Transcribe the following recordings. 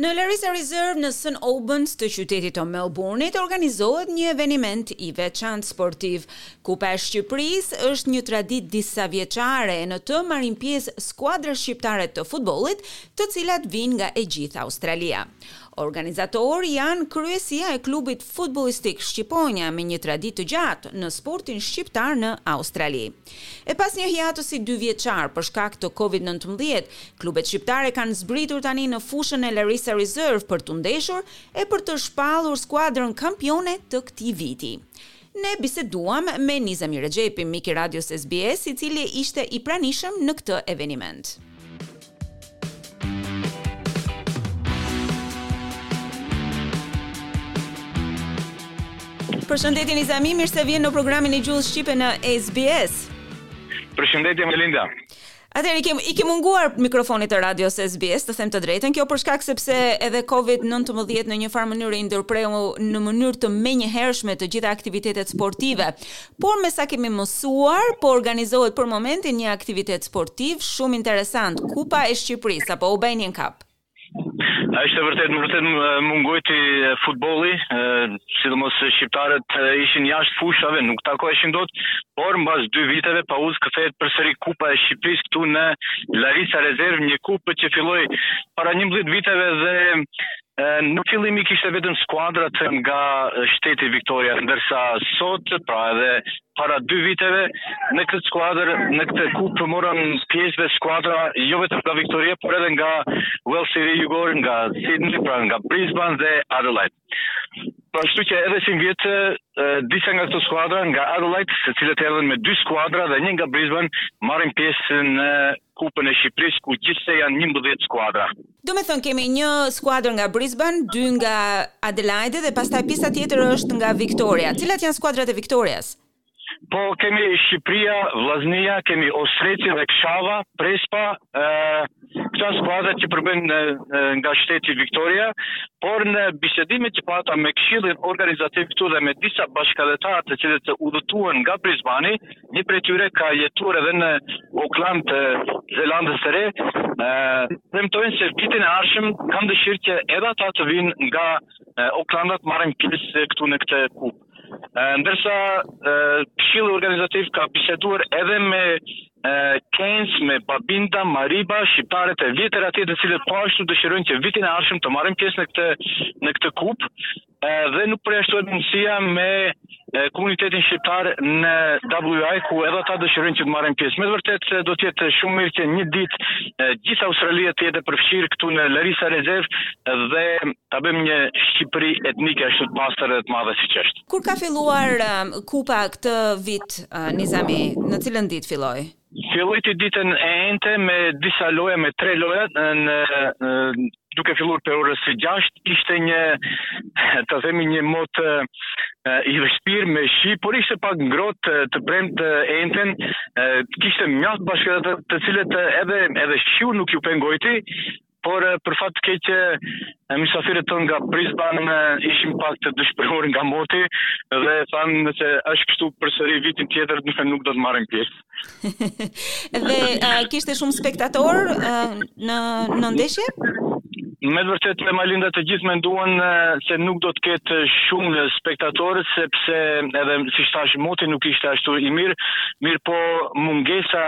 Në Larissa Reserve në St Albans të qytetit të Melbourne-it organizohet një eveniment i veçantë sportiv. Kupa e Shqipërisë është një traditë disa vjeçare e në të marrin pjesë skuadra shqiptare të futbollit, të cilat vijnë nga e gjithë Australia. Organizatorë janë kryesia e klubit futbollistik Shqiponja me një traditë të gjatë në sportin shqiptar në Australi. E pas një hiatusi dy vjeçar për shkak të Covid nëntëmbëdhjetë, klubet shqiptare kanë zbritur tani në fushën e Larissa Reserve për t'u ndeshur e për të shpallur skuadrën kampione të këtij viti. Ne biseduam me Nizami Rexhepin, mik i Radios SBS, i cili ishte i pranishëm në këtë eveniment. Përshëndetje Nizami, mirë se vjen në programin e Gjuhës Shqipe në SBS. Përshëndetje Melinda. Atëherë i ke i ke munguar mikrofonit të radios SBS, të them të drejtën, kjo për shkak sepse edhe COVID-19 në një farë mënyrë i ndërpreu në mënyrë të menjëhershme të gjitha aktivitetet sportive. Por me sa kemi mësuar, po organizohet për momentin një aktivitet sportiv shumë interesant, Kupa e Shqipërisë apo Albanian Cup. Është vërtet, me vërtet mungojti futbolli, sidomos shqiptarët ishin jashtë fushave, nuk takoheshin dot, por mbas dy viteve pauzë kthehet përsëri Kupa e Shqipërisë këtu në Larisa Rezervë, një kupë që filloi para 11 viteve dhe në fillim i kishte vetëm skuadrat nga shteti Viktoria, ndërsa sot, pra edhe Para dy viteve, në këtë skuadër, në këtë kupë morën pjesë dhe skuadra jo vetëm nga Victoria, por edhe nga Uellsi i Ri Jugor, nga Sydney, pra nga Brisbane dhe Adelaide. Pra kështu që edhe sivjet disa nga këto skuadra nga Adelaide, të cilët erdhën me dy skuadra dhe një nga Brisbane, marrin pjesë në Kupën e Shqipërisë ku gjithsej janë njëmbëdhjetë skuadra. Domethënë kemi një skuadër nga Brisbane, dy nga Adelaide dhe pastaj pjesa tjetër është nga Viktoria. Cilat janë skuadrat e Viktorias? Po kemi Shqipëria, Vllaznia, kemi Ostreci dhe Kshava, Prespa, ë këta skuadra që përbëjnë nga shteti Viktoria, por në bisedimet që pata me Këshillin Organizativ këtu dhe me disa bashkatdhetarë të cilët udhëtuan nga Brisbane, Një prej tyre ka jetuar edhe në Auckland të Zelandës së Re. Premtojnë se vitin e ardhshëm kanë dëshirë që edhe ata të vinë nga Auckland të marrin pjesë këtu në këtë kupë. Ndërsa këshilli organizativ ka biseduar edhe me Cairns, me Babinda, Mareeba, shqiptarët e vjetër atje të cilët po ashtu dëshirojnë që vitin e ardhshëm të marrin pjesë në këtë në këtë kupë. Dhe nuk përjashtohet mundësia me komunitetin shqiptar në WA, ku edhe ata dëshirojnë që të marrin pjesë. Me të vërtetë do të jetë shumë mirë që një ditë gjithë Australia të jetë e përfshirë këtu në Larisa Reserve dhe ta bëjmë një Shqipëri etnike ashtu të pastër dhe të madhe siç është. Kur ka filluar Kupa këtë vit, Nizami, në cilën ditë filloi? Fillojti ditën e ente me disa loja me tre loja në duke filluar prej orës së 6 ishte një të themi një mot i vështirë me shi, por ishte pak ngrohtë të premtë të enten, kishte mjaft bashkëta të cilët edhe edhe shiu nuk i pengojti, Por për fat të keq mysafirët tonë nga Brisbane ishin pak të dëshpëruar nga moti dhe thanë nëse është kështu përsëri vitin tjetër nuk do të marrim pjesë. dhe uh, kishte shumë spektatorë uh, në në ndeshje? Me të vërtet Majlinda të gjithë menduan se nuk do të ketë shumë spektatorë sepse edhe siç thashë moti nuk ishte ashtu i mirë, mirëpo mungesa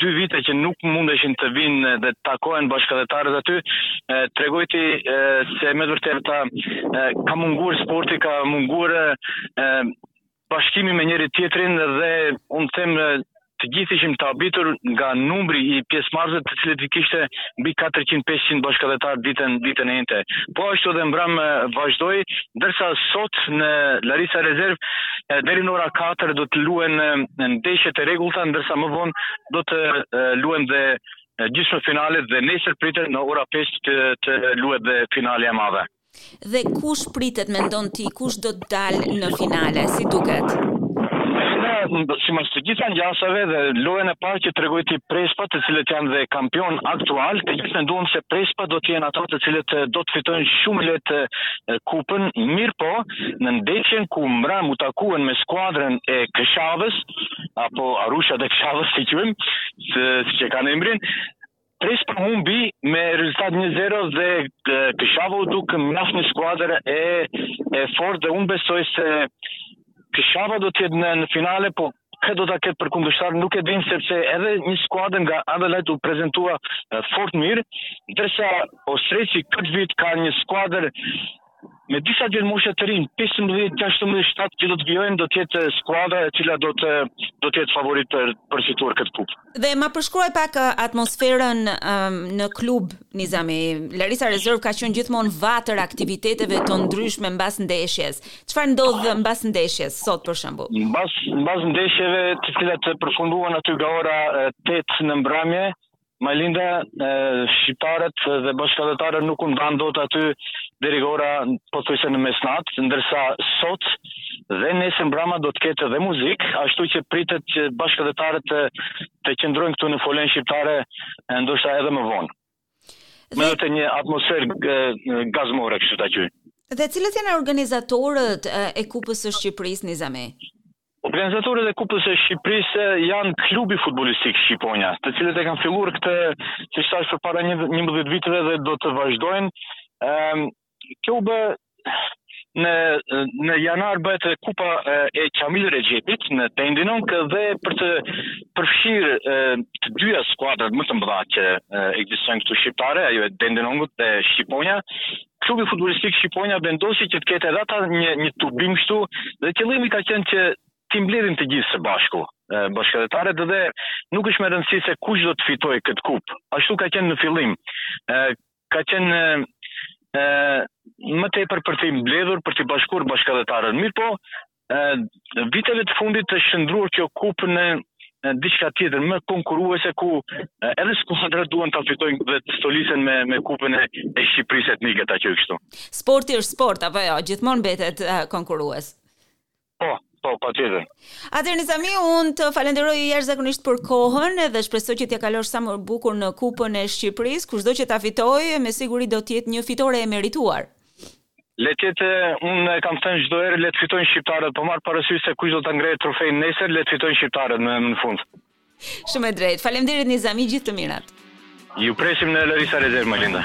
dy vite që nuk mundeshin të vinë dhe ta kojnë bashkatdhetarët aty, tregojti se me të vërtetë ka munguar sporti, ka munguar bashkimi me njëri tjetrin dhe unë them të gjithë ishim të habitur nga numri i pjesëmarrësve të cilët ishte mbi 400-500 bashkatdhetarë ditën ditën e enjte. Po ashtu edhe mbrëmë vazhdoi, ndërsa sot në Larisa Reserve deri në ora 4 do të luhen ndeshjet e rregullta, ndërsa më vonë do të luhen dhe gjysmëfinalet dhe nesër pritet në ora pesë të të luhet dhe finalja e madhe. Dhe kush pritet mendon ti, kush do të dalë në finale, si duket? sipas të gjitha gjasave dhe lojën e parë që tregojti Prespa, të cilët janë dhe kampionë aktualë, të gjithë menduam se Prespa do të jenë ata të cilët do të fitojnë shumë lehtë kupën, mirëpo, në ndeshjen ku mbrëmë u takuan me skuadrën e Këshavës apo Arushat e Këshavës si i quajmë, siç e kanë emrin, Prespa humbi me rezultat 1-0 dhe Këshava u duk mjaft një skuadër e e fortë dhe unë besoj se Këshava do të jetë në, në finale, po kë do ta ketë për kundërshtar nuk e din sepse edhe një skuadër nga Adelaide u prezantua fort mirë, ndërsa Ostreci këtë vit ka një skuadër Me disa djelmosha të rinj, 15, 16, 17 që do të vijojnë do të jetë skuadra e cila do të do të jetë favorit për për fituar këtë kupë. Dhe ma përshkruaj pak atmosferën në klub Nizami. Larisa Rezerv ka qenë gjithmonë vatër e aktiviteteve të ndryshme mbas ndeshjes. Çfarë ndodh mbas ndeshjes sot për shembull? Mbas mbas ndeshjeve të cilat përfunduan aty nga ora 8 në mbrëmje, Majlinda, shqiptarët dhe bashkatdhetarët nuk u ndanë aty deri nga ora pothuajse në mesnatë, ndërsa sot dhe nesër mbrëma do të ketë dhe muzikë, ashtu që pritet që bashkatdhetarët të, të qëndrojnë këtu në Folenë Shqiptare, ndoshta edhe më vonë. Dhe... Me të një atmosferë gazmore, kështu ta quaj. Dhe cilët janë organizatorët e Kupës së Shqipërisë, Nizami? Organizatorët e Kupës së Shqipërisë janë klubi futbollistik Shqiponja, të cilët e kanë filluar këtë, siç thashë, përpara 11 viteve dhe do të vazhdojnë. Ëm kjo se bë në në janar bëhet Kupa e Qamil Rexhepit në Dandenong dhe për të përfshirë të dyja skuadrat më të mëdha që ekzistojnë këtu shqiptare, ajo e Dandenongut dhe Shqiponja, klubi futbollistik Shqiponja vendosi që të ketë edhe ata një një tubim kështu dhe qëllimi ka qenë që t'i mbledhim të gjithë së bashku bashkatdhetarët dhe nuk është me rëndësi se kush do të fitojë këtë kupë. Ashtu ka qenë në fillim. Ka qenë më tepër për t'i mbledhur, për t'i bashkuar bashkatdhetarët. Mirëpo, viteve të fundit është shndërruar kjo kupë në diçka tjetër më konkurruese ku edhe skuadrat duan ta fitojnë dhe të stolisen me me kupën e, e Shqipërisë etnike ta quaj kështu. Sporti është sport apo jo, gjithmonë mbetet konkurrues. Po, po, patjetër. Atëherë Nizami, unë të falënderoj jashtëzakonisht për kohën dhe shpresoj që t'ia kalosh sa më bukur në kupën e Shqipërisë, kushdo që ta fitojë, me siguri do t'jetë një fitore e merituar. Le të jetë, unë e kam thënë çdo herë le të fitojnë shqiptarët, pa marrë parasysh se kush do ta ngrejë trofein nesër, le të fitojnë shqiptarët në në fund. Shumë e drejtë. Faleminderit Nizami, gjithë të mirat. Ju presim në Larisa Rezervë, Majlinda.